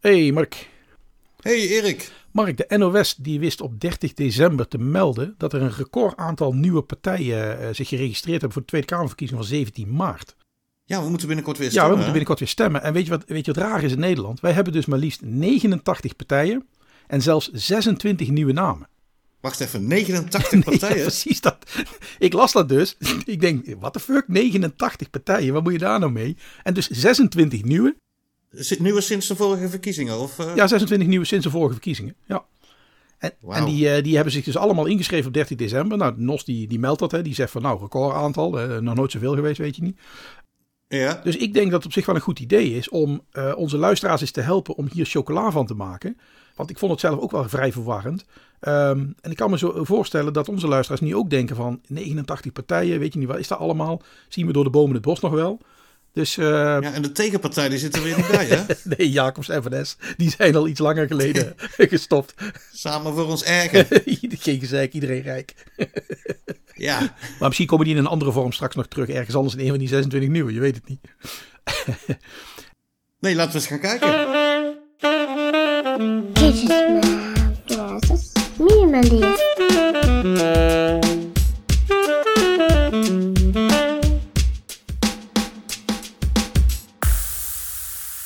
Hey Mark. Hey Erik. Mark, de NOS die wist op 30 december te melden dat er een record aantal nieuwe partijen uh, zich geregistreerd hebben voor de Tweede Kamerverkiezing van 17 maart. Ja, we moeten binnenkort weer stemmen. Ja, we moeten binnenkort weer stemmen. En weet je wat, weet je wat raar is in Nederland? Wij hebben dus maar liefst 89 partijen en zelfs 26 nieuwe namen. Wacht even, 89 partijen? ja, precies dat. Ik las dat dus. Ik denk, wat de fuck, 89 partijen, wat moet je daar nou mee? En dus 26 nieuwe. Nieuwe sinds de vorige verkiezingen? Of, uh... Ja, 26 nieuwe sinds de vorige verkiezingen. Ja. En, wow. en die, uh, die hebben zich dus allemaal ingeschreven op 13 december. Nou, NOS die, die meldt dat. Hè. Die zegt van nou, record aantal. Uh, nog nooit zoveel geweest, weet je niet. Ja. Dus ik denk dat het op zich wel een goed idee is om uh, onze luisteraars eens te helpen om hier chocola van te maken. Want ik vond het zelf ook wel vrij verwarrend. Um, en ik kan me zo voorstellen dat onze luisteraars nu ook denken van 89 partijen, weet je niet wat is dat allemaal? Zien we door de bomen het bos nog wel? Dus, uh, ja, en de tegenpartij die zit er weer niet bij, hè? nee, Jacobs en Van die zijn al iets langer geleden gestopt. Samen voor ons erger. Geen gezeik, iedereen rijk. ja. Maar misschien komen die in een andere vorm straks nog terug, ergens anders in een van die 26 nieuwe, je weet het niet. nee, laten we eens gaan kijken.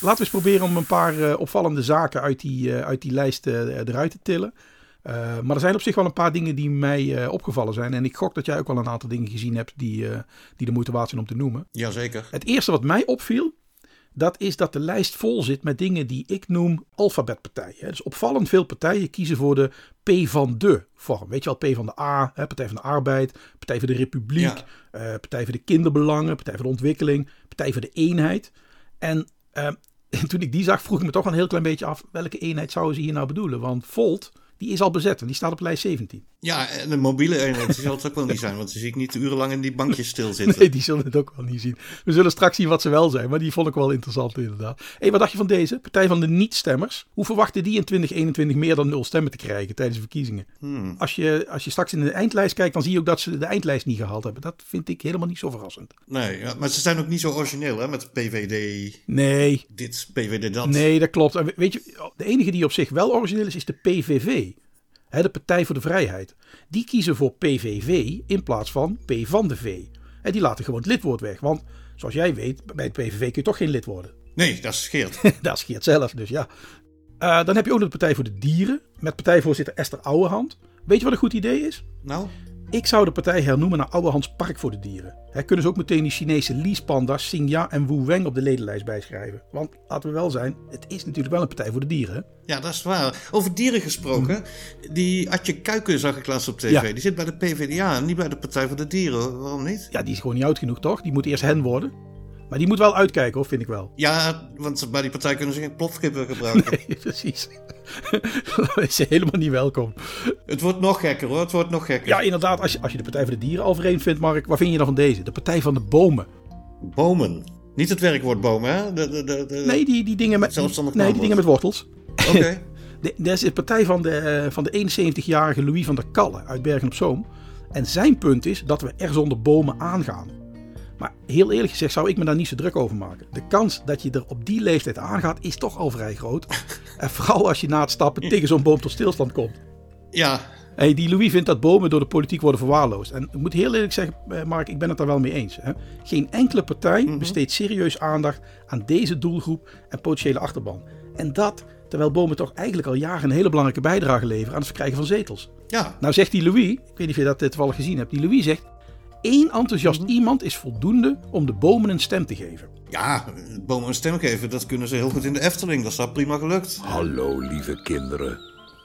Laten we eens proberen om een paar uh, opvallende zaken uit die, uh, uit die lijst uh, eruit te tillen. maar er zijn op zich wel een paar dingen die mij opgevallen zijn. En ik gok dat jij ook wel een aantal dingen gezien hebt die, die de moeite waard zijn om te noemen. Jazeker. Het eerste wat mij opviel, dat is dat de lijst vol zit met dingen die ik noem alfabetpartijen. Dus opvallend veel partijen kiezen voor de P van de vorm. Weet je wel, P van de A, Partij van de Arbeid, Partij voor de Republiek, ja. Partij voor de Kinderbelangen, Partij voor de Ontwikkeling, Partij voor de Eenheid. En uh, toen ik die zag, vroeg ik me toch een heel klein beetje af welke eenheid zouden ze hier nou bedoelen. Want Volt, die is al bezet en die staat op lijst 17. Ja, en de mobiele eenheid die zal het ook wel niet zijn, want die zie ik niet urenlang in die bankjes stilzitten. Nee, die zullen het ook wel niet zien. We zullen straks zien wat ze wel zijn, maar die vond ik wel interessant inderdaad. Hé, hey, wat dacht je van deze? Partij van de niet-stemmers. Hoe verwachten die in 2021 meer dan nul stemmen te krijgen tijdens de verkiezingen? Hmm. Als, je, als je straks in de eindlijst kijkt, dan zie je ook dat ze de eindlijst niet gehaald hebben. Dat vind ik helemaal niet zo verrassend. Nee, ja, maar ze zijn ook niet zo origineel hè, met PVD. Nee. Dit, PVD dat. Nee, dat klopt. En weet je, de enige die op zich wel origineel is, is de PVV de Partij voor de Vrijheid. Die kiezen voor PVV in plaats van P van de V. En die laten gewoon het lidwoord weg. Want zoals jij weet, bij het PVV kun je toch geen lid worden. Nee, dat Geert. dat is Geert zelf, dus ja. Uh, dan heb je ook nog de Partij voor de Dieren. Met partijvoorzitter Esther Ouwehand. Weet je wat een goed idee is? Nou? Ik zou de partij hernoemen naar Ouwehands Park voor de Dieren. He, kunnen ze ook meteen die Chinese leasepanda's Xingya en Wu Weng op de ledenlijst bijschrijven. Want laten we wel zijn, het is natuurlijk wel een partij voor de dieren. Ja, dat is waar. Over dieren gesproken. Die Adje Kuiken zag ik laatst op tv. Ja. Die zit bij de PvdA en niet bij de Partij voor de Dieren. Waarom niet? Ja, die is gewoon niet oud genoeg toch? Die moet eerst hen worden. Maar die moet wel uitkijken hoor, vind ik wel. Ja, want bij die partij kunnen ze geen plofkippen gebruiken. Nee, precies. Dan is ze helemaal niet welkom. Het wordt nog gekker hoor, het wordt nog gekker. Ja, inderdaad. Als je, als je de Partij voor de Dieren al vreemd vindt, Mark, wat vind je dan van deze? De Partij van de Bomen. Bomen? Niet het werkwoord bomen, hè? De, de, de, de... Nee, die, die dingen met, nee, die dingen met wortels. Oké. Okay. Dat is de partij van de, van de 71-jarige Louis van der Kalle uit Bergen op Zoom. En zijn punt is dat we er zonder bomen aangaan. Maar heel eerlijk gezegd zou ik me daar niet zo druk over maken. De kans dat je er op die leeftijd aangaat is toch al vrij groot. en vooral als je na het stappen tegen zo'n boom tot stilstand komt. Ja. Hey, die Louis vindt dat bomen door de politiek worden verwaarloosd. En ik moet heel eerlijk zeggen, Mark, ik ben het daar wel mee eens. Hè? Geen enkele partij Mhm. besteedt serieus aandacht aan deze doelgroep en potentiële achterban. En dat terwijl bomen toch eigenlijk al jaren een hele belangrijke bijdrage leveren aan het verkrijgen van zetels. Ja. Nou zegt die Louis, ik weet niet of je dat toevallig gezien hebt, die Louis zegt één enthousiast Mhm. iemand is voldoende om de bomen een stem te geven. Ja, bomen een stem geven, dat kunnen ze heel goed in de Efteling. Dat is prima gelukt. Hallo lieve kinderen.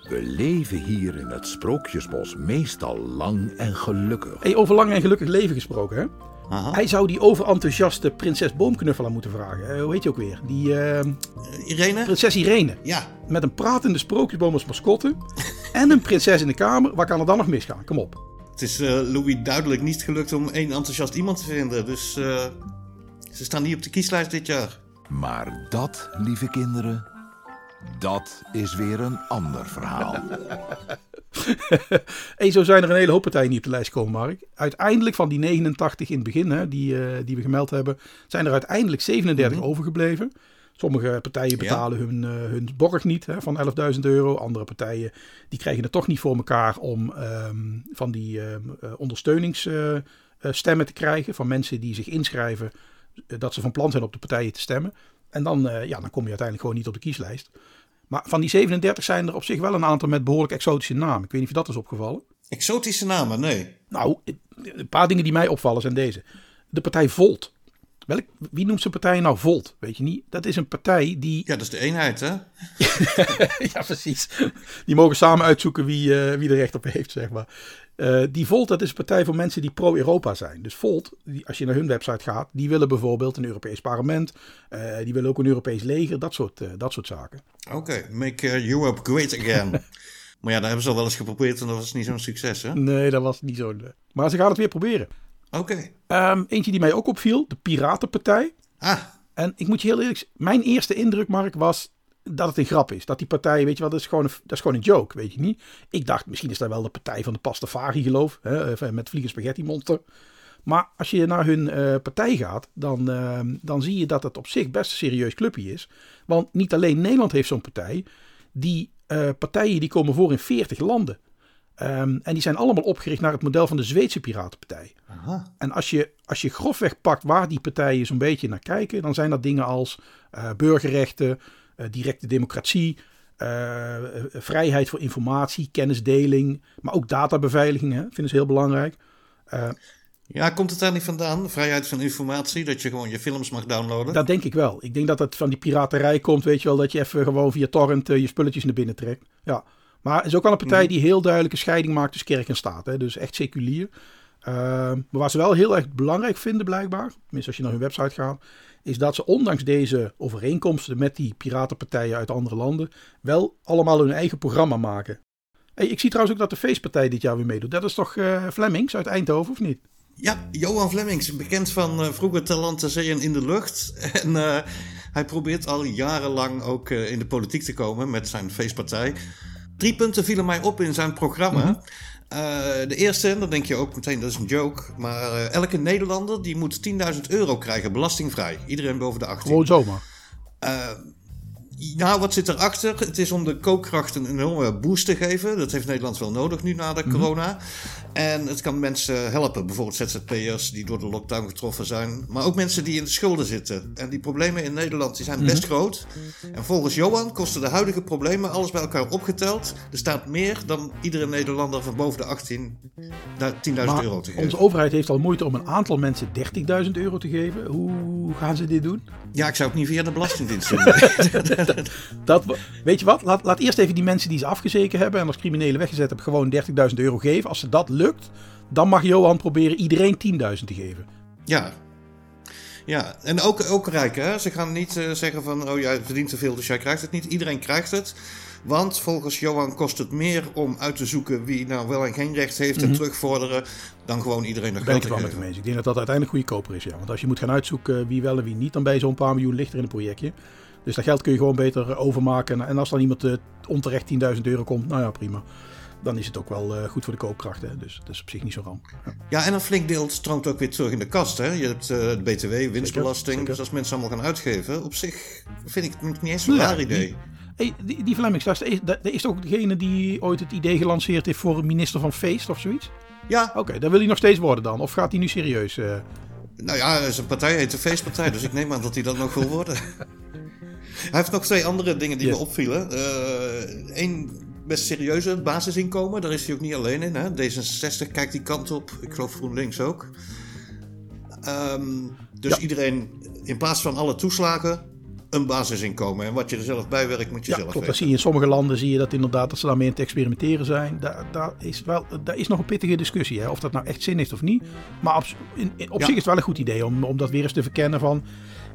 We leven hier in het Sprookjesbos meestal lang en gelukkig. Hey, over lang en gelukkig leven gesproken, hè? Aha. Hij zou die overenthousiaste prinses Boomknuffelaar moeten vragen. Hoe heet je ook weer? Die eh, Irene? prinses Irene. Ja. Met een pratende sprookjesboom als mascotte. en een prinses in de kamer. Waar kan er dan nog misgaan? Kom op. Het is eh, Louis duidelijk niet gelukt om één enthousiast iemand te vinden. Dus eh, ze staan niet op de kieslijst dit jaar. Maar dat, lieve kinderen, dat is weer een ander verhaal. hey, zo zijn er een hele hoop partijen die op de lijst komen, Mark. Uiteindelijk van die 89 in het begin, hè, die, eh, die we gemeld hebben, zijn er uiteindelijk 37 overgebleven. Sommige partijen betalen hun, uh, hun borg niet hè, van 11.000 euro. Andere partijen die krijgen het toch niet voor elkaar om um, van die um, ondersteuningsstemmen te krijgen. Van mensen die zich inschrijven dat ze van plan zijn op de partijen te stemmen. En dan, ja, dan kom je uiteindelijk gewoon niet op de kieslijst. Maar van die 37 zijn er op zich wel een aantal met behoorlijk exotische namen. Ik weet niet of dat is opgevallen. Exotische namen, nee. Nou, een paar dingen die mij opvallen zijn deze. De partij Volt. Welk, wie noemt zijn partij nou Volt? Weet je niet? Dat is een partij die. Ja, dat is de eenheid, hè? ja, precies. Die mogen samen uitzoeken wie, uh, wie er recht op heeft, zeg maar. Uh, die Volt, dat is een partij voor mensen die pro-Europa zijn. Dus Volt, die, als je naar hun website gaat, die willen bijvoorbeeld een Europees parlement. Uh, die willen ook een Europees leger, dat soort, dat soort zaken. Oké, okay. make Europe great again. maar ja, daar hebben ze al wel eens geprobeerd en dat was niet zo'n succes, hè? Nee, dat was niet zo. Maar ze gaan het weer proberen. Oké. Okay. Um, eentje die mij ook opviel, de Piratenpartij. Ah. En ik moet je heel eerlijk mijn eerste indruk, Mark, was dat het een grap is. Dat die partij, weet je wat, dat is gewoon een, dat is gewoon een joke, weet je niet. Ik dacht, misschien is dat wel de partij van de Pastafari geloof, hè, eh, met Vliegen Spaghetti Monster. Maar als je naar hun uh, partij gaat, dan, uh, dan zie je dat het op zich best een serieus clubje is. Want niet alleen Nederland heeft zo'n partij. Die uh, partijen die komen voor in 40 landen. Um, en die zijn allemaal opgericht naar het model van de Zweedse Piratenpartij. Aha. En als je, als je grofweg pakt waar die partijen zo'n beetje naar kijken, dan zijn dat dingen als uh, burgerrechten, uh, directe democratie, uh, vrijheid voor informatie, kennisdeling, maar ook databeveiliging, hè, vinden ze heel belangrijk. ja, komt het daar niet vandaan? Vrijheid van informatie, dat je gewoon je films mag downloaden? Dat denk ik wel. Ik denk dat het van die piraterij komt, weet je wel, dat je even gewoon via torrent je spulletjes naar binnen trekt. Ja. Maar het is ook wel een partij die heel duidelijke scheiding maakt tussen kerk en staat. Hè? Dus echt seculier. Uh, maar wat ze wel heel erg belangrijk vinden blijkbaar, tenminste als je naar hun website gaat, is dat ze ondanks deze overeenkomsten met die piratenpartijen uit andere landen wel allemaal hun eigen programma maken. Hey, ik zie trouwens ook dat de feestpartij dit jaar weer meedoet. Dat is toch uh, Flemings uit Eindhoven of niet? Ja, Johan Flemings, bekend van uh, vroeger Talent en in de lucht. En uh, hij probeert al jarenlang ook in de politiek te komen met zijn feestpartij. Drie punten vielen mij op in zijn programma. Mm -hmm. uh, de eerste, dan denk je ook meteen dat is een joke. Maar uh, elke Nederlander die moet 10.000 euro krijgen, belastingvrij. Iedereen boven de 18. Gewoon zomaar. Uh, nou, wat zit erachter? Het is om de koopkracht een enorme boost te geven. Dat heeft Nederland wel nodig nu na de mm -hmm. corona. En het kan mensen helpen. Bijvoorbeeld ZZP'ers die door de lockdown getroffen zijn. Maar ook mensen die in de schulden zitten. En die problemen in Nederland die zijn best mm -hmm. groot. En volgens Johan kosten de huidige problemen, alles bij elkaar opgeteld. Er staat meer dan iedere Nederlander van boven de 18 10.000 euro te geven. Onze overheid heeft al moeite om een aantal mensen 30.000 euro te geven. Hoe gaan ze dit doen? Ja, ik zou het niet via de Belastingdienst doen. dat, dat, weet je wat? Laat, laat eerst even die mensen die ze afgezeken hebben en als criminelen weggezet hebben, gewoon 30.000 euro geven. Als ze dat lukt, dan mag Johan proberen iedereen 10.000 te geven. Ja. Ja, en ook, ook rijk, hè? Ze gaan niet uh, zeggen van, oh jij verdient te veel, dus jij krijgt het niet. Iedereen krijgt het. Want volgens Johan kost het meer om uit te zoeken wie nou wel en geen recht heeft mm -hmm. en terugvorderen, dan gewoon iedereen nog geld te geven. Met ik denk dat dat uiteindelijk goedkoper is, ja. Want als je moet gaan uitzoeken wie wel en wie niet, dan ben je zo'n paar miljoen lichter in een projectje. Dus dat geld kun je gewoon beter overmaken. En als dan iemand uh, onterecht 10.000 euro komt, nou ja, prima. Dan is het ook wel uh, goed voor de koopkracht. Hè? Dus dat is op zich niet zo ramp. Ja. ja, en een flink deel stroomt ook weer terug in de kast. Hè? Je hebt uh, de BTW, winstbelasting. Zeker, zeker. Dus als mensen allemaal gaan uitgeven, op zich vind ik het niet eens zo'n raar idee. Die, hey, die, die Flemings, dat is, dat is ook degene die ooit het idee gelanceerd heeft voor een minister van Feest of zoiets? Ja. Oké, okay, dat wil hij nog steeds worden dan? Of gaat hij nu serieus? Uh... Nou ja, zijn partij heet de Feestpartij, dus ik neem aan dat hij dat nog wil worden. Hij heeft nog twee andere dingen die yeah. me opvielen. Eén uh, best serieuze basisinkomen, daar is hij ook niet alleen in. Hè? D66 kijkt die kant op, ik geloof GroenLinks ook. Um, dus ja. iedereen, in plaats van alle toeslagen, een basisinkomen. En wat je er zelf bij werkt, moet je ja, zelf klopt. weten. Dat zie je in sommige landen zie je dat inderdaad dat ze daarmee aan het experimenteren zijn. Daar, daar, is, wel, daar is nog een pittige discussie. Hè? Of dat nou echt zin heeft of niet. Maar op, in, in, op ja. zich is het wel een goed idee om, om dat weer eens te verkennen van...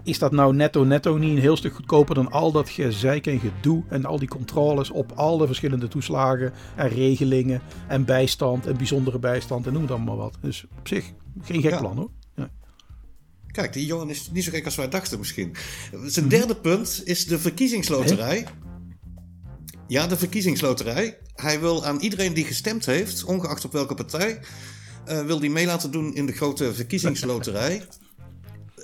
Is dat nou netto netto niet een heel stuk goedkoper dan al dat gezeik en gedoe en al die controles op al de verschillende toeslagen en regelingen en bijstand en bijzondere bijstand en noem het allemaal wat. Dus op zich geen gek ja. plan hoor. Ja. Kijk, die jongen is niet zo gek als wij dachten misschien. Zijn derde punt is de verkiezingsloterij. He? Ja, de verkiezingsloterij. Hij wil aan iedereen die gestemd heeft, ongeacht op welke partij, uh, wil die mee laten doen in de grote verkiezingsloterij.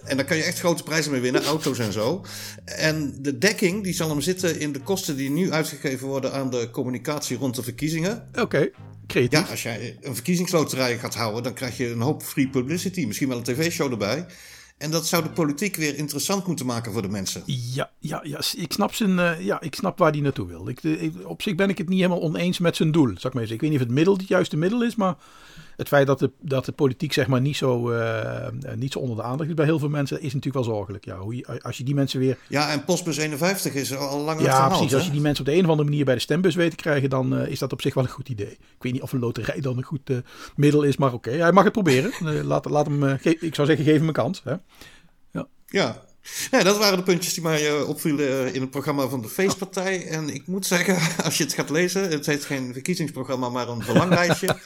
En daar kan je echt grote prijzen mee winnen, auto's en zo. En de dekking die zal hem zitten in de kosten die nu uitgegeven worden aan de communicatie rond de verkiezingen. Oké, creatief. Ja, als jij een verkiezingsloterij gaat houden, dan krijg je een hoop free publicity. Misschien wel een tv-show erbij. En dat zou de politiek weer interessant moeten maken voor de mensen. Ja, ja, ja ik, snap zijn, uh, ja ik snap waar hij naartoe wil. Ik, ik, op zich ben ik het niet helemaal oneens met zijn doel. Ik, maar ik weet niet of het middel het juiste middel is, maar het feit dat de, dat de politiek zeg maar niet zo, uh, niet zo onder de aandacht is bij heel veel mensen, is natuurlijk wel zorgelijk. Ja, hoe je, als je die mensen weer... Ja, en postbus 51 is al lang Ja, precies. Als je die mensen op de een of andere manier bij de stembus weet te krijgen, dan uh, is dat op zich wel een goed idee. Ik weet niet of een loterij dan een goed uh, middel is, maar oké. Okay. Hij mag het proberen. laat, laat hem, ik zou zeggen, geef hem een kans. Hè? Ja. ja. Dat waren de puntjes die mij uh, opvielen in het programma van de Feestpartij. En ik moet zeggen, als je het gaat lezen, het heet geen verkiezingsprogramma, maar een verlanglijstje.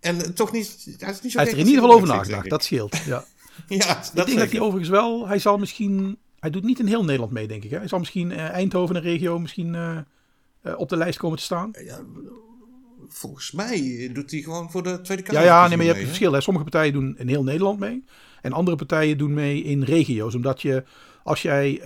En toch niet. Hij, is niet zo hij heeft er in ieder geval over nagedacht. Dat scheelt. Ja. ja, dat ik denk dat hij overigens wel. Hij zal misschien. Hij doet niet in heel Nederland mee, denk ik. Hè? Hij zal misschien uh, Eindhoven en regio misschien uh, uh, op de lijst komen te staan. Ja, volgens mij doet hij gewoon voor de Tweede Kamer. Ja, ja nee, maar je hebt een verschil. Hè? Sommige partijen doen in heel Nederland mee. En andere partijen doen mee in regio's. Omdat je, als jij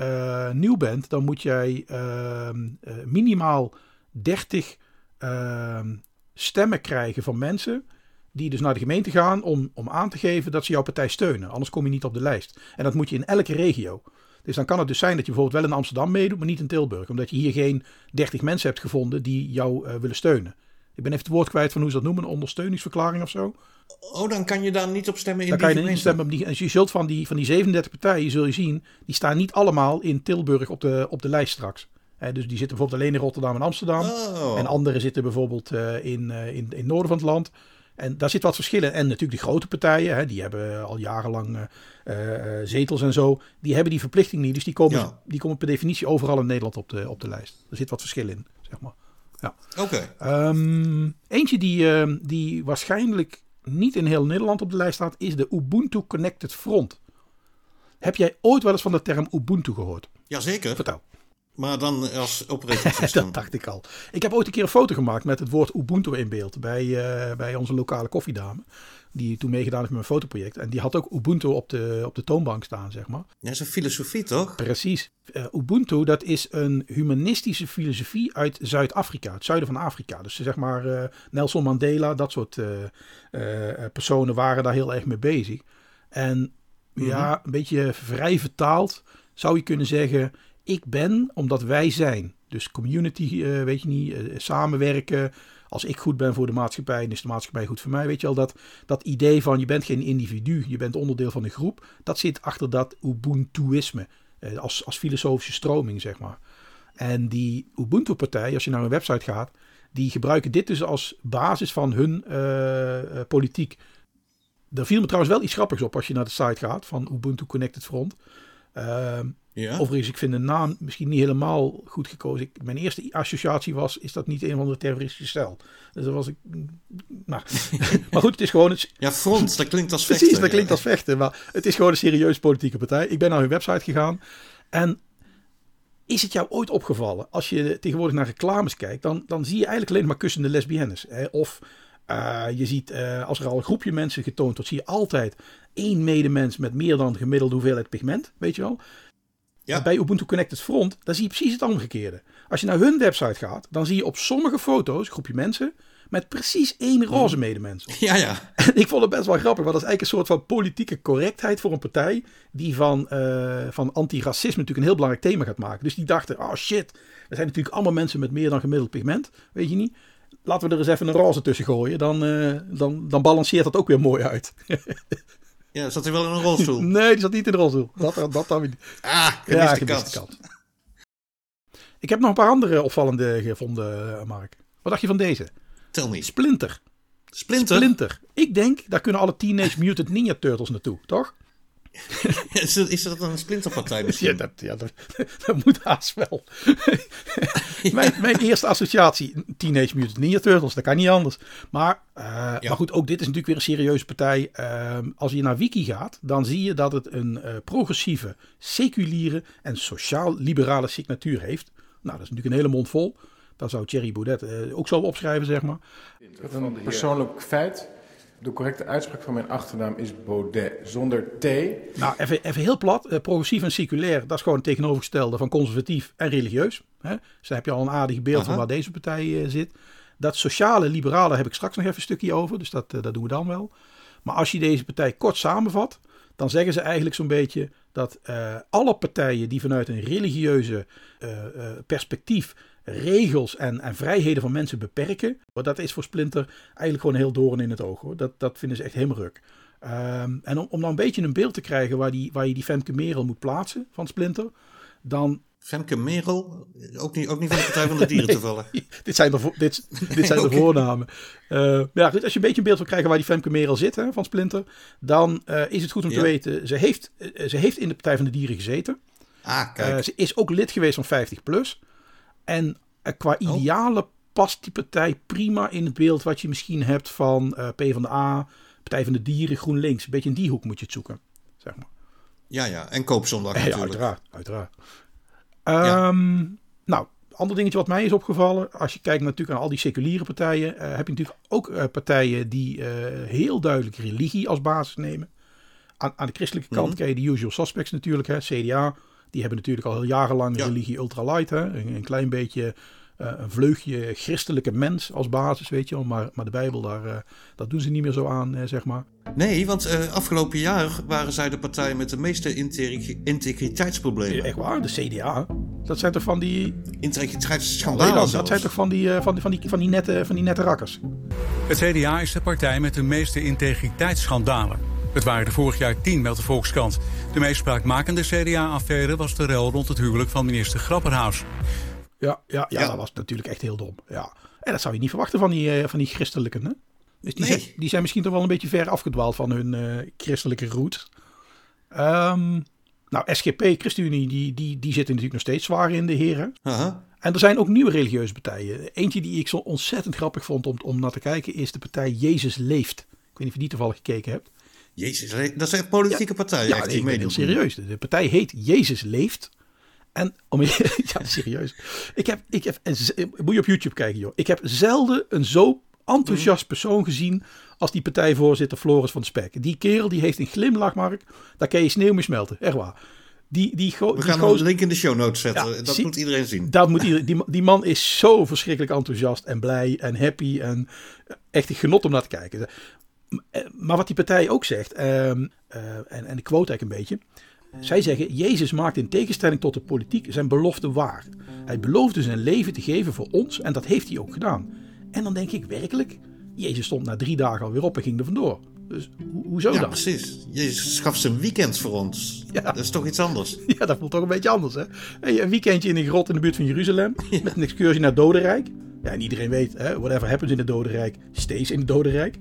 nieuw bent, dan moet jij ehm, minimaal 30 ehm, stemmen krijgen van mensen die dus naar de gemeente gaan om, om aan te geven dat ze jouw partij steunen. Anders kom je niet op de lijst. En dat moet je in elke regio. Dus dan kan het dus zijn dat je bijvoorbeeld wel in Amsterdam meedoet, maar niet in Tilburg. Omdat je hier geen 30 mensen hebt gevonden die jou uh, willen steunen. Ik ben even het woord kwijt van hoe ze dat noemen, een ondersteuningsverklaring of zo. Oh, dan kan je daar niet op stemmen in dan die kan je niet stemmen op die. En je zult van die, van die 37 partijen, zul je zien, die staan niet allemaal in Tilburg op de, op de lijst straks. He, dus die zitten bijvoorbeeld alleen in Rotterdam en Amsterdam. Oh. En andere zitten bijvoorbeeld uh, in, uh, in, in het noorden van het land. En daar zit wat verschillen. En natuurlijk de grote partijen, hè, die hebben al jarenlang uh, zetels en zo. Die hebben die verplichting niet. Dus die komen, ja. die komen per definitie overal in Nederland op de, op de lijst. Er zit wat verschil in, zeg maar. Ja. Oké. Okay. Um, eentje die, uh, die waarschijnlijk niet in heel Nederland op de lijst staat, is de Ubuntu Connected Front. Heb jij ooit wel eens van de term Ubuntu gehoord? Jazeker. Vertel. Maar dan als operating dat dacht ik al. Ik heb ooit een keer een foto gemaakt met het woord Ubuntu in beeld bij, uh, bij onze lokale koffiedame. Die toen meegedaan heeft met mijn fotoproject. En die had ook Ubuntu op de, op de toonbank staan, zeg maar. Ja, dat is een filosofie toch? Precies. Uh, Ubuntu, dat is een humanistische filosofie uit Zuid-Afrika. Het zuiden van Afrika. Dus zeg maar uh, Nelson Mandela, dat soort personen waren daar heel erg mee bezig. En mm -hmm. ja, een beetje vrij vertaald zou je kunnen zeggen ik ben omdat wij zijn. Dus community, uh, weet je niet, uh, samenwerken. Als ik goed ben voor de maatschappij, dan is de maatschappij goed voor mij. Weet je al, dat, dat idee van je bent geen individu, je bent onderdeel van een groep. Dat zit achter dat Ubuntuïsme, uh, als, als filosofische stroming, zeg maar. En die Ubuntu-partij, als je naar hun website gaat, die gebruiken dit dus als basis van hun politiek. Er viel me trouwens wel iets grappigs op als je naar de site gaat van Ubuntu Connected Front. Ja? Overigens, ik vind de naam misschien niet helemaal goed gekozen. Ik, mijn eerste associatie was, is dat niet een van de terroristische cel? Dus dat was ik... Nou, maar goed, het is gewoon... Het, Ja, front, dat klinkt als vechten. precies, dat klinkt als vechten. Maar het is gewoon een serieuze politieke partij. Ik ben naar hun website gegaan. En is het jou ooit opgevallen, als je tegenwoordig naar reclames kijkt, dan, dan zie je eigenlijk alleen maar kussende lesbiennes. Hè? Of uh, je ziet, uh, als er al een groepje mensen getoond wordt, zie je altijd één medemens met meer dan gemiddelde hoeveelheid pigment, weet je wel. Ja. Bij Ubuntu Connected Front, dan zie je precies het omgekeerde. Als je naar hun website gaat, dan zie je op sommige foto's een groepje mensen met precies één roze medemens. Ja, ja. En ik vond het best wel grappig, want dat is eigenlijk een soort van politieke correctheid voor een partij die van, uh, van antiracisme natuurlijk een heel belangrijk thema gaat maken. Dus die dachten, oh shit, er zijn natuurlijk allemaal mensen met meer dan gemiddeld pigment, weet je niet. Laten we er eens even een roze tussen gooien, dan, uh, dan, dan balanceert dat ook weer mooi uit. Ja, zat hij wel in een rolstoel? nee, die zat niet in de rolstoel. Dat, dat dan niet. Ah, gemiste ja, kans. kant. Ik heb nog een paar andere opvallende gevonden, Mark. Wat dacht je van deze? Tel me. Splinter. Splinter? Splinter. Ik denk, daar kunnen alle Teenage Mutant Ninja Turtles naartoe, toch? is, dat, is dat een splinterpartij misschien? Ja, dat, ja, dat, dat moet haast wel. mijn, mijn eerste associatie, Teenage Mutant Ninja Turtles, dat kan niet anders. Maar, uh, ja. maar goed, ook dit is natuurlijk weer een serieuze partij. Uh, als je naar Wiki gaat, dan zie je dat het een uh, progressieve, seculiere en sociaal-liberale signatuur heeft. Nou, dat is natuurlijk een hele mond vol. Daar zou Thierry Baudet ook zo opschrijven, zeg maar. Een persoonlijk feit. De correcte uitspraak van mijn achternaam is Baudet, zonder T. Nou, even, even heel plat. Eh, progressief en seculair, dat is gewoon het tegenovergestelde van conservatief en religieus. Hè? Dus dan heb je al een aardig beeld van waar deze partij eh, zit. Dat sociale liberale heb ik straks nog even een stukje over, dus dat, eh, dat doen we dan wel. Maar als je deze partij kort samenvat, dan zeggen ze eigenlijk zo'n beetje dat eh, alle partijen die vanuit een religieuze eh, eh, perspectief regels en, en vrijheden van mensen beperken, dat is voor Splinter eigenlijk gewoon heel doorn in het oog. Hoor. Dat, dat vinden ze echt helemaal ruk. Ehm, en om, om dan een beetje een beeld te krijgen waar, die, waar je die Femke Merel moet plaatsen van Splinter, dan Femke Merel, ook niet, ook niet van de Partij van de Dieren toevallig. dit zijn de, dit, dit zijn de voornamen. Eh, ja, als je een beetje een beeld wil krijgen waar die Femke Merel zit hè, van Splinter, dan eh, is het goed om te weten, ze heeft, eh, ze heeft in de Partij van de Dieren gezeten. Ah, kijk. Ze is ook lid geweest van 50 plus. En eh, qua Oh. idealen past die partij prima in het beeld wat je misschien hebt van eh PvdA, Partij van de Dieren, GroenLinks. Een beetje in die hoek moet je het zoeken. Zeg maar. ja, ja. En Koopzondag Ja, natuurlijk. uiteraard. uiteraard. Ja. Ehm, nou, ander dingetje wat mij is opgevallen. Als je kijkt natuurlijk naar al die seculiere partijen. eh, heb je natuurlijk ook partijen die heel duidelijk religie als basis nemen. Aan, aan de christelijke kant Mhm. ken je de usual suspects natuurlijk. Hè, CDA. Die hebben natuurlijk al heel jarenlang Ja. religie ultralight. Hè, een, een klein beetje eh, een vleugje christelijke mens als basis, weet je wel. Maar, maar de Bijbel, daar, eh, dat doen ze niet meer zo aan, eh, zeg maar. Nee, want eh, afgelopen jaar waren zij de partij met de meeste integ- integriteitsproblemen. Echt waar, de CDA. Dat zijn toch van die Integriteitsschandalen dat zelfs. zijn toch van die, van, die, van, die, van, die nette, van die nette rakkers. Het CDA is de partij met de meeste integriteitsschandalen. Het waren er vorig jaar tien, meldt de Volkskrant. De meest spraakmakende CDA-affaire was de rel rond het huwelijk van minister Grapperhaus. Ja, ja, ja, Ja. dat was natuurlijk echt heel dom. Ja. En dat zou je niet verwachten van die, eh, van die christelijken. Hè? Dus die, Nee. zijn, die zijn misschien toch wel een beetje ver afgedwaald van hun eh, christelijke roots. Ehm, nou, SGP, ChristenUnie, die, die, die zitten natuurlijk nog steeds zwaar in de heren. Aha. En er zijn ook nieuwe religieuze partijen. Eentje die ik zo ontzettend grappig vond om, om naar te kijken is de partij Jezus Leeft. Ik weet niet of je die toevallig gekeken hebt. Jezus, dat is een politieke partij. Ja, echt, die ben heel meedoen. serieus. De partij heet Jezus Leeft. En om je, ja, serieus. Ik heb, ik heb, en moet je op YouTube kijken, joh. Ik heb zelden een zo enthousiast persoon gezien als die partijvoorzitter Floris van Spek. Die kerel die heeft een glimlach, Mark. Daar kan je sneeuw mee smelten. Echt waar. Die, die, We die gaan een link in de show notes zetten. Ja, dat zie- moet iedereen zien. dat moet iedereen, die, die man is zo verschrikkelijk enthousiast en blij en happy. En echt een genot om naar te kijken. Eh, Maar wat die partij ook zegt, ehm, eh, en, en ik quote eigenlijk een beetje. Zij zeggen, Jezus maakt in tegenstelling tot de politiek zijn belofte waar. Hij beloofde zijn leven te geven voor ons en dat heeft hij ook gedaan. En dan denk ik werkelijk, Jezus stond na drie dagen alweer op en ging er vandoor. Dus ho- hoezo Ja, dan? precies. Jezus gaf zijn weekend voor ons. Ja. Dat is toch iets anders. Ja, dat voelt toch een beetje anders, hè? Hey, een weekendje in een grot in de buurt van Jeruzalem. Met een excursie naar het Dodenrijk. Ja, en iedereen weet, hè, whatever happens in het Dodenrijk, stays in het Dodenrijk.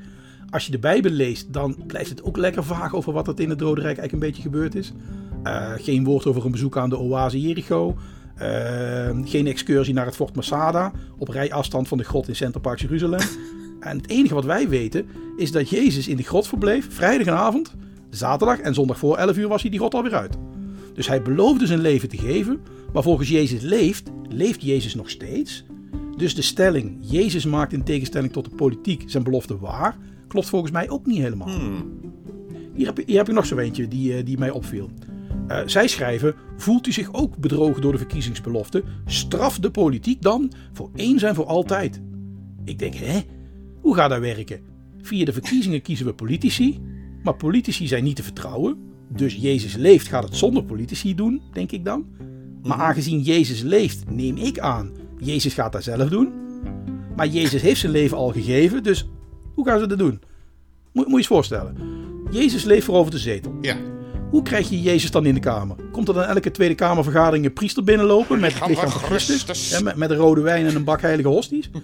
Als je de Bijbel leest, dan blijft het ook lekker vaag over wat er in het Dodenrijk eigenlijk een beetje gebeurd is. Eh, geen woord over een bezoek aan de oase Jericho. Eh, geen excursie naar het Fort Masada. Op rijafstand van de grot in Center Park Jeruzalem. En het enige wat wij weten is dat Jezus in de grot verbleef, vrijdagavond, zaterdag en zondag voor 11 uur was hij die grot alweer uit. Dus hij beloofde zijn leven te geven, maar volgens Jezus leeft, leeft Jezus nog steeds. Dus de stelling, Jezus maakt in tegenstelling tot de politiek zijn belofte waar, klopt volgens mij ook niet helemaal. Hier, heb, je- hier heb ik nog zo eentje die, eh, die mij opviel. Eh, zij schrijven, voelt u zich ook bedrogen door de verkiezingsbelofte? Straf de politiek dan voor eens en voor altijd. Ik denk, hè? Hoe gaat dat werken? Via de verkiezingen kiezen we politici, maar politici zijn niet te vertrouwen. Dus Jezus leeft gaat het zonder politici doen, denk ik dan. Maar aangezien Jezus leeft, neem ik aan, Jezus gaat dat zelf doen. Maar Jezus heeft zijn leven al gegeven, dus hoe gaan ze dat doen? Moet, moet je eens voorstellen. Jezus leeft voor over de zetel. Ja. Hoe krijg je Jezus dan in de Kamer? Komt er dan elke Tweede Kamervergadering een priester binnenlopen met het lichaam van Christus? Ja, met, met een rode wijn en een bak heilige hosties?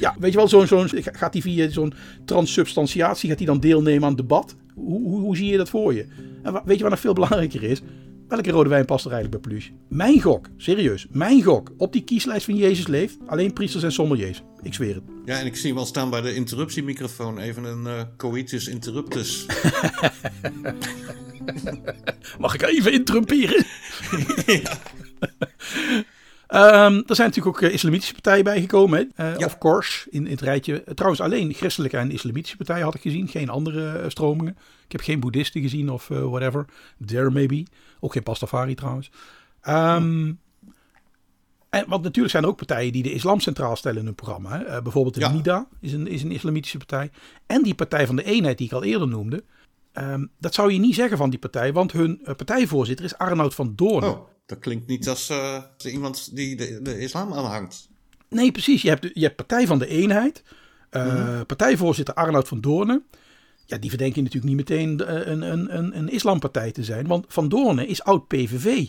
Ja, weet je wel, zo'n, zo'n, gaat hij via zo'n transsubstantiatie gaat hij dan deelnemen aan het debat? Hoe, hoe, hoe zie je dat voor je? En weet je wat nog veel belangrijker is? Welke rode wijn past er eigenlijk bij Pluche? Mijn gok, serieus, mijn gok op die kieslijst van Jezus leeft. Alleen priesters en sommeliers. Ik zweer het. ja, en ik zie wel staan bij de interruptiemicrofoon even een eh, coitus interruptus. Mag ik even interrumperen? Ehm, er zijn natuurlijk ook eh, islamitische partijen bijgekomen. Hè? Eh, Ja. Of course, in, in het rijtje. Trouwens, alleen christelijke en islamitische partijen had ik gezien. Geen andere eh, stromingen. Ik heb geen boeddhisten gezien of whatever. There maybe. Ook geen pastafari trouwens. Ehm, en, want natuurlijk zijn er ook partijen die de islam centraal stellen in hun programma. Hè? Bijvoorbeeld de Ja. NIDA is een, is een islamitische partij. En die Partij van de Eenheid die ik al eerder noemde. Ehm, dat zou je niet zeggen van die partij, want hun partijvoorzitter is Arnoud van Doorn. Oh, dat klinkt niet als eh, iemand die de, de islam aanhangt. Nee, precies. Je hebt, je hebt Partij van de Eenheid. eh, Partijvoorzitter Arnoud van Doornen. Ja, die verdenk je natuurlijk niet meteen eh, een, een, een, een islampartij te zijn. Want Van Doornen is oud PVV.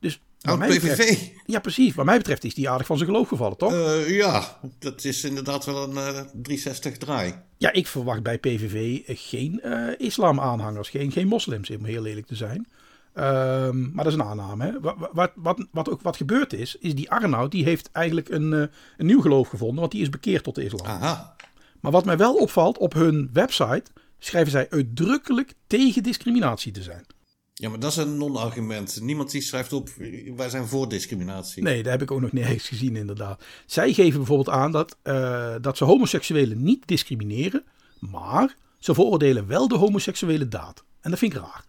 Dus wat Oud mij PVV? betreft- ja, precies. Wat mij betreft is die aardig van zijn geloof gevallen, toch? Ja, dat is inderdaad wel een eh 360 draai. ja, ik verwacht bij PVV geen eh islam-aanhangers. Geen, geen moslims, om heel eerlijk te zijn. Ehm, maar dat is een aanname. Hè? Wat, wat, wat, wat ook wat gebeurd is, is die Arnoud die heeft eigenlijk een, eh, een nieuw geloof gevonden. Want die is bekeerd tot de islam. Aha. Maar wat mij wel opvalt, op hun website schrijven zij uitdrukkelijk tegen discriminatie te zijn. Ja, maar dat is een non-argument. Niemand die schrijft op, wij zijn voor discriminatie. Nee, dat heb ik ook nog nergens gezien inderdaad. Zij geven bijvoorbeeld aan dat, eh, dat ze homoseksuelen niet discrimineren, maar ze veroordelen wel de homoseksuele daad. En dat vind ik raar.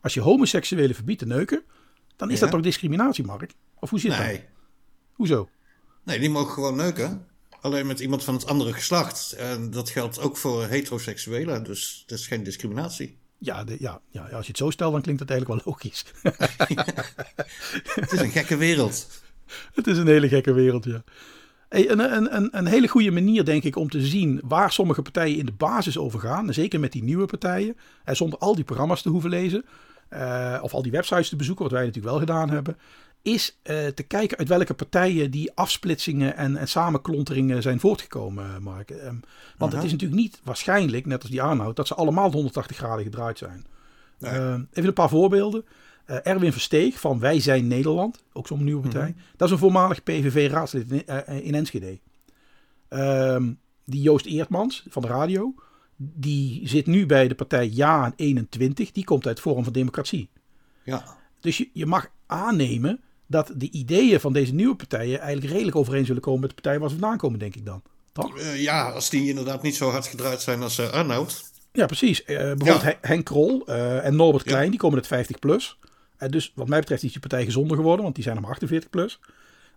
Als je homoseksuelen verbiedt te neuken, dan is Ja. dat toch discriminatie, Mark? Of hoe zit dat? Nee. Hoezo? nee, die mogen gewoon neuken. Alleen met iemand van het andere geslacht. En dat geldt ook voor heteroseksuelen. Dus dat is geen discriminatie. Ja, de, ja, ja, als je het zo stelt, dan klinkt dat eigenlijk wel logisch. Het is een gekke wereld. Het is een hele gekke wereld, ja. Hey, een, een, een, een hele goede manier, denk ik, om te zien waar sommige partijen in de basis over gaan. En zeker met die nieuwe partijen. En zonder al die programma's te hoeven lezen. Eh, of al die websites te bezoeken, wat wij natuurlijk wel gedaan hebben. Is eh, te kijken uit welke partijen die afsplitsingen en, en samenklonteringen zijn voortgekomen, Mark. Ehm, want het is natuurlijk niet waarschijnlijk, net als die Arnoud, dat ze allemaal de 180 graden gedraaid zijn. Nee. Eh, even een paar voorbeelden. Eh, Erwin Versteeg van Wij Zijn Nederland, ook zo'n nieuwe partij. Dat is een voormalig PVV-raadslid in, in Enschede. Ehm, die Joost Eertmans van de radio, die zit nu bij de partij Ja 21. Die komt uit Forum van Democratie. Ja. Dus je, je mag aannemen dat de ideeën van deze nieuwe partijen eigenlijk redelijk overeen zullen komen met de partijen waar ze vandaan komen, denk ik dan. Toch? Eh, ja, als die inderdaad niet zo hard gedraaid zijn als eh, Arnoud. Ja, precies. Eh, bijvoorbeeld Ja. Henk Krol en Norbert Ja. Klein, die komen uit 50 plus. Dus wat mij betreft is die partij gezonder geworden, want die zijn om 48 plus.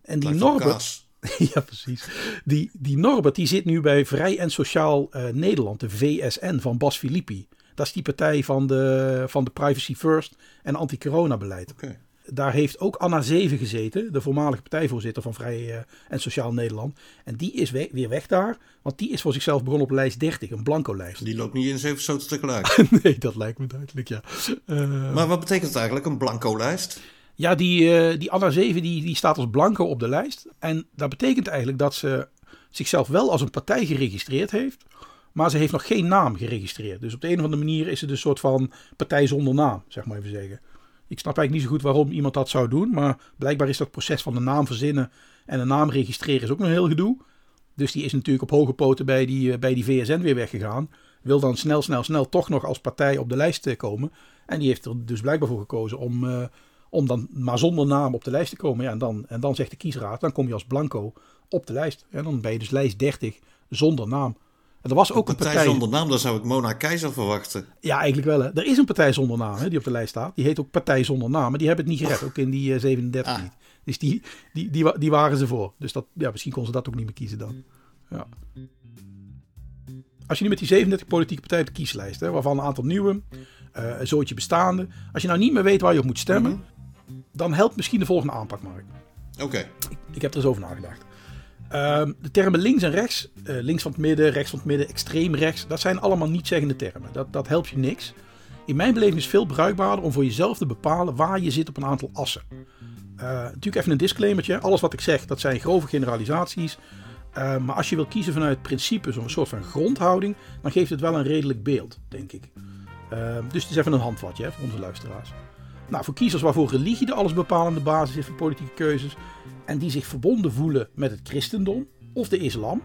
En die Norbert. ja precies. Die, die Norbert die zit nu bij Vrij en Sociaal eh, Nederland, de VSN van Bas Filippi. Dat is die partij van de, van de Privacy First en anti-corona beleid. Oké. Daar heeft ook Anna Zeven gezeten, de voormalige partijvoorzitter van Vrij eh, en Sociaal Nederland. En die is we- weer weg daar, want die is voor zichzelf begonnen op lijst 30, een blanco lijst. Die loopt niet in zeven soorten tegelijk. nee, dat lijkt me duidelijk, ja. Eh, maar wat betekent het eigenlijk, een blanco lijst? Ja, die, eh, die Anna Zeven die, die staat als blanco op de lijst. En dat betekent eigenlijk dat ze zichzelf wel als een partij geregistreerd heeft. Maar ze heeft nog geen naam geregistreerd. Dus op de een of andere manier is het een soort van partij zonder naam, zeg maar even zeggen. Ik snap eigenlijk niet zo goed waarom iemand dat zou doen. Maar blijkbaar is dat proces van een naam verzinnen en een naam registreren is ook nog heel gedoe. Dus die is natuurlijk op hoge poten bij die, eh, bij die VSN weer weggegaan. Wil dan snel, snel, snel toch nog als partij op de lijst eh, komen. En die heeft er dus blijkbaar voor gekozen om, om dan maar zonder naam op de lijst te komen. Ja, en, dan, en dan zegt de kiesraad, dan kom je als blanco op de lijst. En dan ben je dus lijst 30 zonder naam. En er was ook een partij, partij... zonder naam, dan zou ik Mona Keizer verwachten. Ja, eigenlijk wel. Hè. Er is een partij zonder naam hè, die op de lijst staat. Die heet ook Partij zonder naam. Maar die hebben het niet gered. Ook in die eh, 37 Ah. niet. Dus die, die, die, wa- die waren ze voor. Dus dat, ja, misschien kon ze dat ook niet meer kiezen dan. Ja. Als je nu met die 37 politieke partijen op de kieslijst, hè, waarvan een aantal nieuwe, eh, een zootje bestaande. Als je nou niet meer weet waar je op moet stemmen, dan helpt misschien de volgende aanpak, Mark. Oké. Ik, ik heb er eens over nagedacht. Ehm, de termen links en rechts, eh, links van het midden, rechts van het midden, extreem rechts, dat zijn allemaal niet-zeggende termen. Dat, dat helpt je niks. In mijn beleving is het veel bruikbaarder om voor jezelf te bepalen waar je zit op een aantal assen. Eh, natuurlijk even een disclaimertje. Alles wat ik zeg, dat zijn grove generalisaties. Eh, maar als je wil kiezen vanuit principes of een soort van grondhouding, dan geeft het wel een redelijk beeld, denk ik. Eh, dus het is even een handvatje hè, voor onze luisteraars. Nou, voor kiezers waarvoor religie de allesbepalende basis is voor politieke keuzes en die zich verbonden voelen met het christendom of de islam.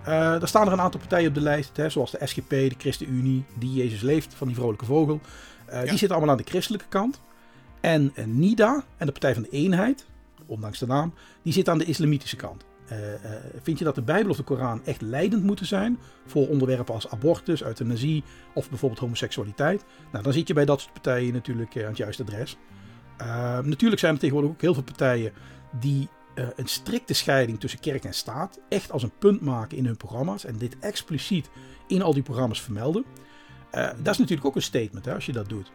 Eh daar staan er een aantal partijen op de lijst, hè, zoals de SGP, de ChristenUnie, Die Jezus Leeft van die vrolijke vogel. Eh, Die zitten allemaal aan de christelijke kant. En eh, NIDA en de Partij van de Eenheid, ondanks de naam, die zit aan de islamitische kant. Uh, uh, vind je dat de Bijbel of de Koran echt leidend moeten zijn voor onderwerpen als abortus, euthanasie of bijvoorbeeld homoseksualiteit? Nou, dan zit je bij dat soort partijen natuurlijk uh, aan het juiste adres. natuurlijk zijn er tegenwoordig ook heel veel partijen die een strikte scheiding tussen kerk en staat echt als een punt maken in hun programma's en dit expliciet in al die programma's vermelden. dat is natuurlijk ook een statement hè, als je dat doet.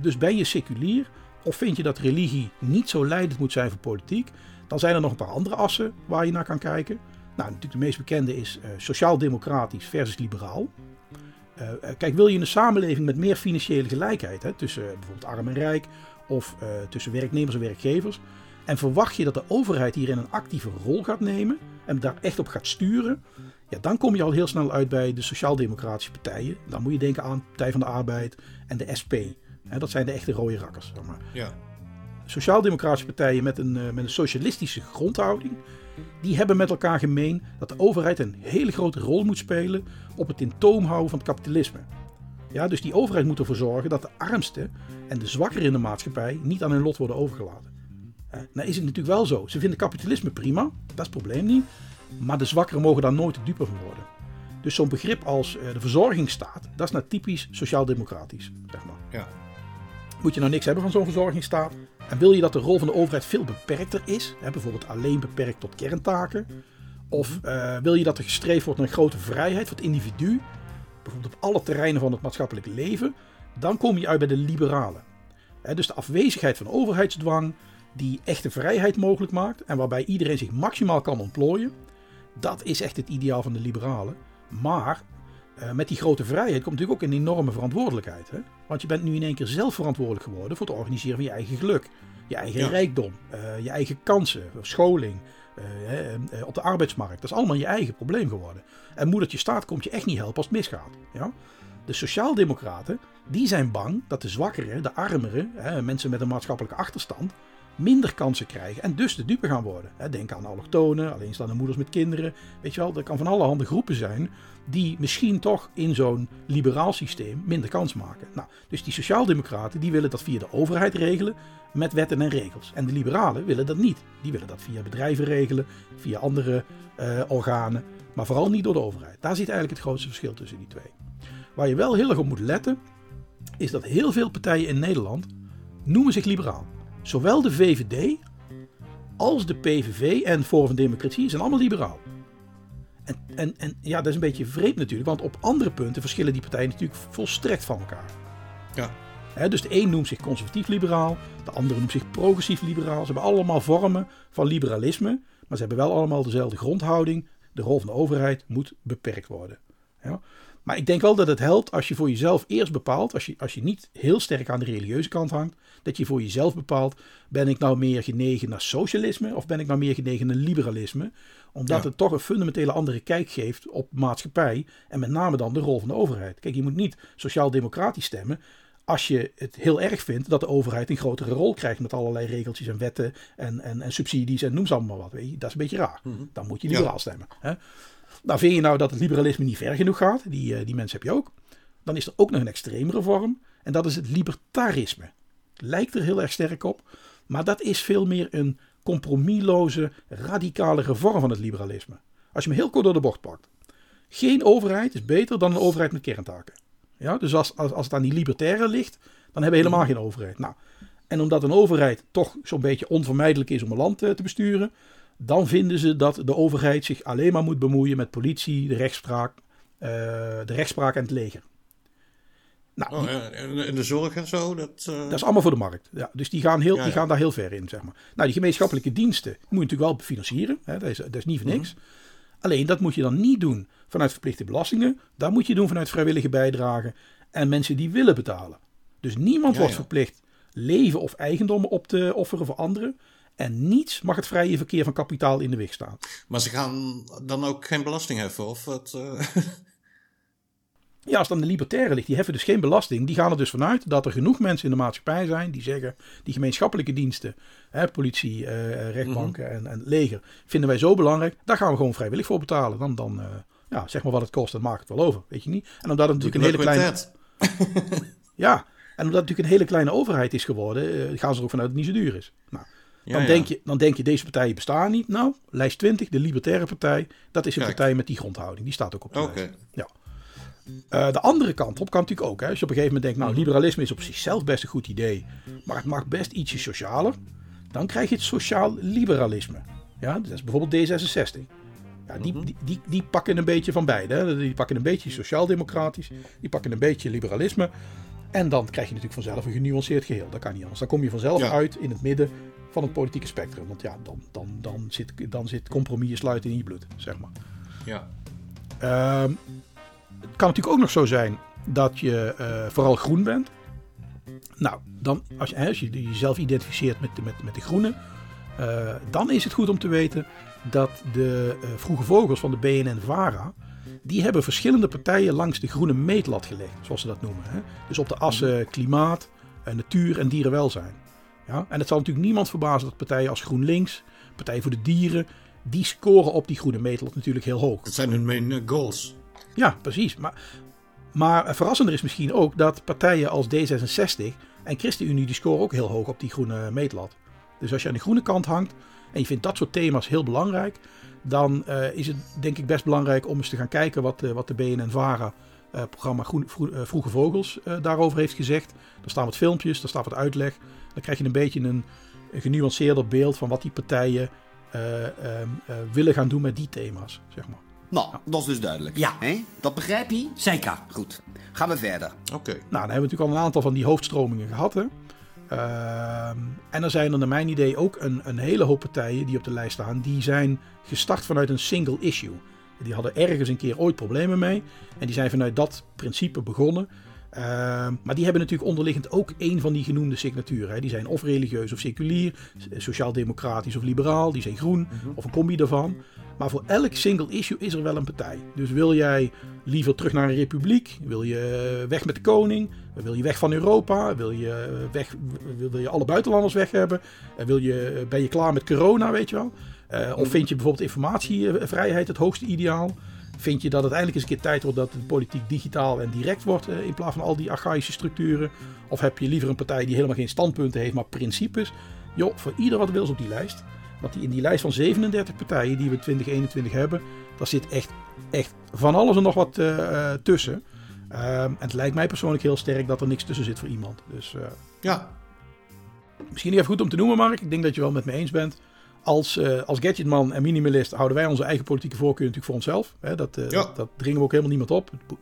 dus ben je seculier of vind je dat religie niet zo leidend moet zijn voor politiek? Dan zijn er nog een paar andere assen waar je naar kan kijken. Nou, natuurlijk de meest bekende is uh, sociaal-democratisch versus liberaal. Uh, kijk, wil je een samenleving met meer financiële gelijkheid hè, tussen bijvoorbeeld arm en rijk of tussen werknemers en werkgevers? En verwacht je dat de overheid hierin een actieve rol gaat nemen en daar echt op gaat sturen? Ja, dan kom je al heel snel uit bij de sociaal-democratische partijen. Dan moet je denken aan Partij van de Arbeid en de SP. Hè, dat zijn de echte rode rakkers. Zeg maar. Ja sociaal-democratische partijen met een, met een socialistische grondhouding, die hebben met elkaar gemeen dat de overheid een hele grote rol moet spelen op het in toom houden van het kapitalisme. Ja, dus die overheid moet ervoor zorgen dat de armsten en de zwakkeren in de maatschappij niet aan hun lot worden overgelaten. Nou is het natuurlijk wel zo. Ze vinden kapitalisme prima, dat is het probleem niet. Maar de zwakkeren mogen daar nooit de dupe van worden. Dus zo'n begrip als de verzorgingsstaat, dat is nou typisch sociaal-democratisch. Zeg maar. Ja. Moet je nou niks hebben van zo'n verzorgingsstaat? En wil je dat de rol van de overheid veel beperkter is, hè, bijvoorbeeld alleen beperkt tot kerntaken? Of uh, wil je dat er gestreefd wordt naar een grote vrijheid voor het individu, bijvoorbeeld op alle terreinen van het maatschappelijk leven? Dan kom je uit bij de liberalen. Hè, dus de afwezigheid van overheidsdwang, die echte vrijheid mogelijk maakt en waarbij iedereen zich maximaal kan ontplooien, dat is echt het ideaal van de liberalen. Maar uh, met die grote vrijheid komt natuurlijk ook een enorme verantwoordelijkheid. Hè? Want je bent nu in één keer zelf verantwoordelijk geworden voor het organiseren van je eigen geluk. Je eigen ja. rijkdom, uh, je eigen kansen, scholing, uh, op de arbeidsmarkt. Dat is allemaal je eigen probleem geworden. En moedertje staat komt je echt niet helpen als het misgaat. Ja? De sociaaldemocraten, die zijn bang dat de zwakkeren, de armeren, mensen met een maatschappelijke achterstand, minder kansen krijgen en dus de dupe gaan worden. Denk aan allochtonen, alleenstaande moeders met kinderen. Weet je wel, er kan van allerhande groepen zijn die misschien toch in zo'n liberaal systeem minder kans maken. Nou, dus die sociaaldemocraten die willen dat via de overheid regelen met wetten en regels. En de liberalen willen dat niet. Die willen dat via bedrijven regelen, via andere uh, organen, maar vooral niet door de overheid. Daar zit eigenlijk het grootste verschil tussen die twee. Waar je wel heel erg op moet letten, is dat heel veel partijen in Nederland noemen zich liberaal. Zowel de VVD als de PVV en Forum van Democratie zijn allemaal liberaal. En, en, en ja, dat is een beetje vreemd natuurlijk, want op andere punten verschillen die partijen natuurlijk volstrekt van elkaar. Ja. dus de een noemt zich conservatief-liberaal, de andere noemt zich progressief-liberaal. Ze hebben allemaal vormen van liberalisme, maar ze hebben wel allemaal dezelfde grondhouding. De rol van de overheid moet beperkt worden. Ja. Maar ik denk wel dat het helpt als je voor jezelf eerst bepaalt, als je, als je niet heel sterk aan de religieuze kant hangt, dat je voor jezelf bepaalt, ben ik nou meer genegen naar socialisme of ben ik nou meer genegen naar liberalisme? Omdat het toch een fundamentele andere kijk geeft op maatschappij en met name dan de rol van de overheid. Kijk, je moet niet sociaal-democratisch stemmen als je het heel erg vindt dat de overheid een grotere rol krijgt met allerlei regeltjes en wetten en, en, en subsidies en noem ze allemaal wat. Weet je. Dat is een beetje raar. Mhm. Dan moet je liberaal stemmen. Hè? Nou, vind je nou dat het liberalisme niet ver genoeg gaat? Die, uh, die mensen heb je ook. Dan is er ook nog een extremere vorm. En dat is het libertarisme. Lijkt er heel erg sterk op. Maar dat is veel meer een compromisloze, radicalere vorm van het liberalisme. Als je me heel kort door de bocht pakt. Geen overheid is beter dan een overheid met kerntaken. Ja, dus als, als, als het aan die libertairen ligt, dan hebben we helemaal geen overheid. Nou, en omdat een overheid toch zo'n beetje onvermijdelijk is om een land te besturen, dan vinden ze dat de overheid zich alleen maar moet bemoeien met politie, de rechtspraak, uh, de rechtspraak en het leger. Nou, oh, en de zorg en zo? Dat, uh... dat is allemaal voor de markt. Ja, dus die gaan, heel, ja, ja. die gaan daar heel ver in, zeg maar. Nou, die gemeenschappelijke diensten moet je natuurlijk wel financieren. Hè, dat, is, dat is niet voor niks. Mm -hmm. Alleen, dat moet je dan niet doen vanuit verplichte belastingen. Dat moet je doen vanuit vrijwillige bijdragen en mensen die willen betalen. Dus niemand wordt verplicht leven of eigendommen op te offeren voor anderen. En niets mag het vrije verkeer van kapitaal in de weg staan. Maar ze gaan dan ook geen belasting heffen? Of wat, uh... Ja, als dan de libertairen ligt, die heffen dus geen belasting. Die gaan er dus vanuit dat er genoeg mensen in de maatschappij zijn die zeggen: die gemeenschappelijke diensten, hè, politie, uh, rechtbanken mm -hmm. en, en, leger, vinden wij zo belangrijk. Daar gaan we gewoon vrijwillig voor betalen. Dan, dan uh, ja, zeg maar wat het kost, dan maakt het wel over. Weet je niet? En omdat het natuurlijk een hele kleine. ja, en omdat het natuurlijk een hele kleine overheid is geworden, gaan ze er ook vanuit dat het niet zo duur is. Nou, Dan, ja. Denk je, dan denk je, deze partijen bestaan niet. Nou, lijst 20, de Libertaire Partij, dat is een Kijk. partij met die grondhouding. Die staat ook op de lijst. Ja. Eh, de andere kant op kan natuurlijk ook. Hè. Als je op een gegeven moment denkt, nou, liberalisme is op zichzelf best een goed idee, maar het mag best ietsje socialer. Dan krijg je het sociaal liberalisme. Ja, dat is bijvoorbeeld D66. Ja, die, Mhm. die, die, die pakken een beetje van beide. Hè. Die pakken een beetje sociaal-democratisch, die pakken een beetje liberalisme. En dan krijg je natuurlijk vanzelf een genuanceerd geheel. Dat kan niet anders. Dan kom je vanzelf Ja. uit in het midden van het politieke spectrum. Want ja, dan, dan, dan, zit, dan zit compromis sluiten in je bloed, zeg maar. Ja. Ehm, het kan natuurlijk ook nog zo zijn dat je eh, vooral groen bent. Nou, dan, als, je, als je jezelf identificeert met, de- met, met de groenen, eh, dan is het goed om te weten dat de eh, vroege vogels van de BNN-VARA, die hebben verschillende partijen langs de groene meetlat gelegd, zoals ze dat noemen. Hè? Dus op de assen klimaat, natuur en dierenwelzijn. Ja? En het zal natuurlijk niemand verbazen dat partijen als GroenLinks, Partij voor de Dieren, die scoren op die groene meetlat natuurlijk heel hoog. Dat zijn hun main eh, goals. Ja, precies. Maar, maar verrassender is misschien ook dat partijen als D66 en ChristenUnie die scoren ook heel hoog op die groene meetlat. Dus als je aan de groene kant hangt en je vindt dat soort thema's heel belangrijk, dan eh, is het denk ik best belangrijk om eens te gaan kijken wat, de- wat de BNN-VARA eh, programma Groen, Vro- eh, Vroege Vogels eh, daarover heeft gezegd. Daar staan wat filmpjes, daar staat wat uitleg. Dan krijg je een beetje een, een genuanceerder beeld van wat die partijen eh, ehm, eh, willen gaan doen met die thema's, zeg maar. Nou, dat is dus duidelijk. Ja. Hè? Dat begrijp je? Zeker. Goed. Gaan we verder. Oké. Nou, dan hebben we natuurlijk al een aantal van die hoofdstromingen gehad. Hè? Ehm, en er zijn er naar mijn idee ook een, een hele hoop partijen die op de lijst staan. Die zijn gestart vanuit een single issue. Die hadden ergens een keer ooit problemen mee. En die zijn vanuit dat principe begonnen. Ehm, maar die hebben natuurlijk onderliggend ook één van die genoemde signaturen. Hè. Die zijn of religieus of seculier, sociaal-democratisch of liberaal. Die zijn groen of een combi daarvan. Maar voor elk single issue is er wel een partij. Dus wil jij liever terug naar een republiek? Wil je eh, weg met de koning? Wil je weg van Europa? Wil je, eh, weg, wil, je alle buitenlanders weg hebben? Eh, Wil je, ben je klaar met corona, weet je wel? Eh, of vind je bijvoorbeeld informatievrijheid het hoogste ideaal? Vind je dat het eindelijk eens een keer tijd wordt dat de politiek digitaal en direct wordt eh, in plaats van al die archaïsche structuren? Of heb je liever een partij die helemaal geen standpunten heeft, maar principes? Joh, voor ieder wat wils op die lijst. Want die, in die lijst van 37 partijen die we in 2021 hebben, daar zit echt, echt van alles en nog wat eh, tussen. Ehm, en het lijkt mij persoonlijk heel sterk dat er niks tussen zit voor iemand. Dus Ja. misschien even goed om te noemen, Mark. Ik denk dat je wel met me eens bent. Als, eh, als gadgetman en minimalist houden wij onze eigen politieke voorkeur natuurlijk voor onszelf. Hè, dat, Ja. dat, dat dringen we ook helemaal niemand op. Het bo-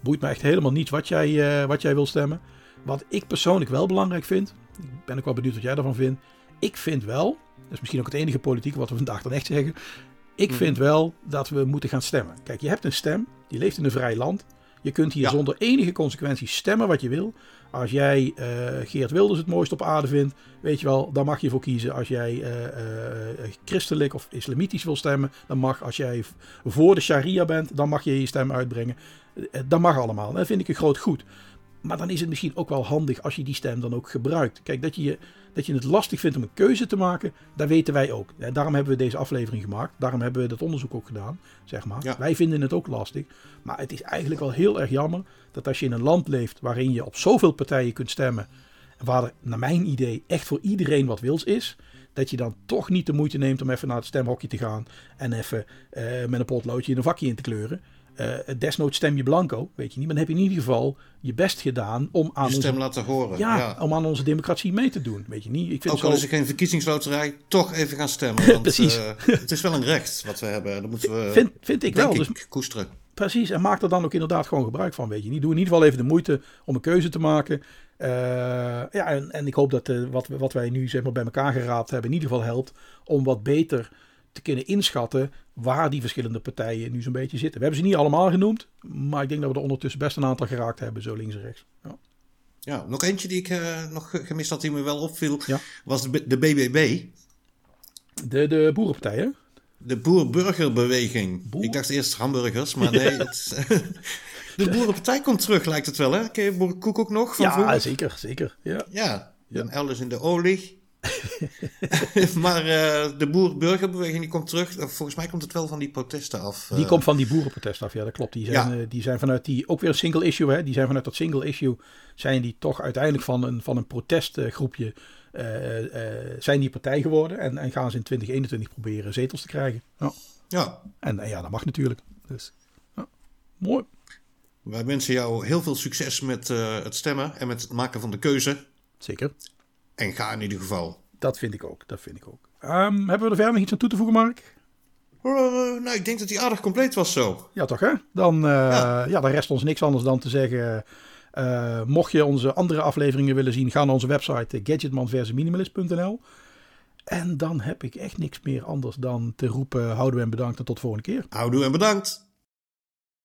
boeit me echt helemaal niets wat jij, eh, wat jij wil stemmen. Wat ik persoonlijk wel belangrijk vind, ik ben ook wel benieuwd wat jij daarvan vindt. Ik vind wel, dat is misschien ook het enige politieke wat we vandaag dan echt zeggen. Ik Mhm. vind wel dat we moeten gaan stemmen. Kijk, je hebt een stem, die leeft in een vrij land. Je kunt hier Ja. zonder enige consequenties stemmen wat je wil. Als jij eh, Geert Wilders het mooiste op aarde vindt, weet je wel, dan mag je voor kiezen. Als jij eh, eh, christelijk of islamitisch wil stemmen, dan mag. Als jij voor de sharia bent, dan mag je je stem uitbrengen. Dat mag allemaal. Dat vind ik een groot goed. Maar dan is het misschien ook wel handig als je die stem dan ook gebruikt. Kijk, dat je, dat je het lastig vindt om een keuze te maken, dat weten wij ook. En daarom hebben we deze aflevering gemaakt. Daarom hebben we dat onderzoek ook gedaan, zeg maar. Ja. Wij vinden het ook lastig. Maar het is eigenlijk wel heel erg jammer dat als je in een land leeft waarin je op zoveel partijen kunt stemmen, en waar er naar mijn idee echt voor iedereen wat wils is, dat je dan toch niet de moeite neemt om even naar het stemhokje te gaan en even eh, met een potloodje in een vakje in te kleuren. Eh desnoods stem je blanco, weet je niet. Maar dan heb je in ieder geval je best gedaan om aan, Je stem onze, laten horen. ja, Ja. om aan onze democratie mee te doen. Weet je niet. Ik vind Ook zo, al is er geen verkiezingsloterij, toch even gaan stemmen. Want, Precies. eh, het is wel een recht wat we hebben. Dat moeten we, vind, vind ik wel. ik, Dus koesteren. Precies, en maak er dan ook inderdaad gewoon gebruik van, weet je niet. Doe in ieder geval even de moeite om een keuze te maken. Ja, en, en ik hoop dat wat, wat wij nu zeg maar, bij elkaar geraapt hebben in ieder geval helpt om wat beter te kunnen inschatten waar die verschillende partijen nu zo'n beetje zitten. We hebben ze niet allemaal genoemd, maar ik denk dat we er ondertussen best een aantal geraakt hebben, zo links en rechts. Ja. Ja, nog eentje die ik eh, nog gemist had, die me wel opviel, Ja. was de, de BBB. De, de boerenpartijen. De Boer-Burgerbeweging. Boer? Ik dacht eerst hamburgers, maar nee. Het, de Boerenpartij komt terug, lijkt het wel, hè? Ken je Boerenkoek ook nog van Ja, vroeger? zeker, zeker. Ja. Ja, een elders in de olie. maar eh, de Boer-Burgerbeweging die komt terug. Eh, Volgens mij komt het wel van die protesten af. Die eh. komt van die boerenprotest af, ja, dat klopt. Die zijn, Ja. die zijn vanuit die, ook weer een single issue, hè, die zijn vanuit dat single issue, zijn die toch uiteindelijk van een, van een protestgroepje zijn die partij geworden. En, en gaan ze in 2021 proberen zetels te krijgen. Ja. Ja, En, en ja, dat mag natuurlijk. Dus, ja. Mooi. wij wensen jou heel veel succes met het stemmen en met het maken van de keuze. Zeker. En ga in ieder geval. Dat vind ik ook. Dat vind ik ook. Ehm, hebben we er verder nog iets aan toe te voegen, Mark? Eh, nou, ik denk dat die aardig compleet was zo. Ja, toch hè? Dan, eh, ja. Ja. dan rest ons niks anders dan te zeggen... eh, mocht je onze andere afleveringen willen zien... ga naar onze website eh, gadgetmanversusminimalist.nl En dan heb ik echt niks meer anders dan te roepen... houden we en bedankt en tot de volgende keer. Houdoe en bedankt.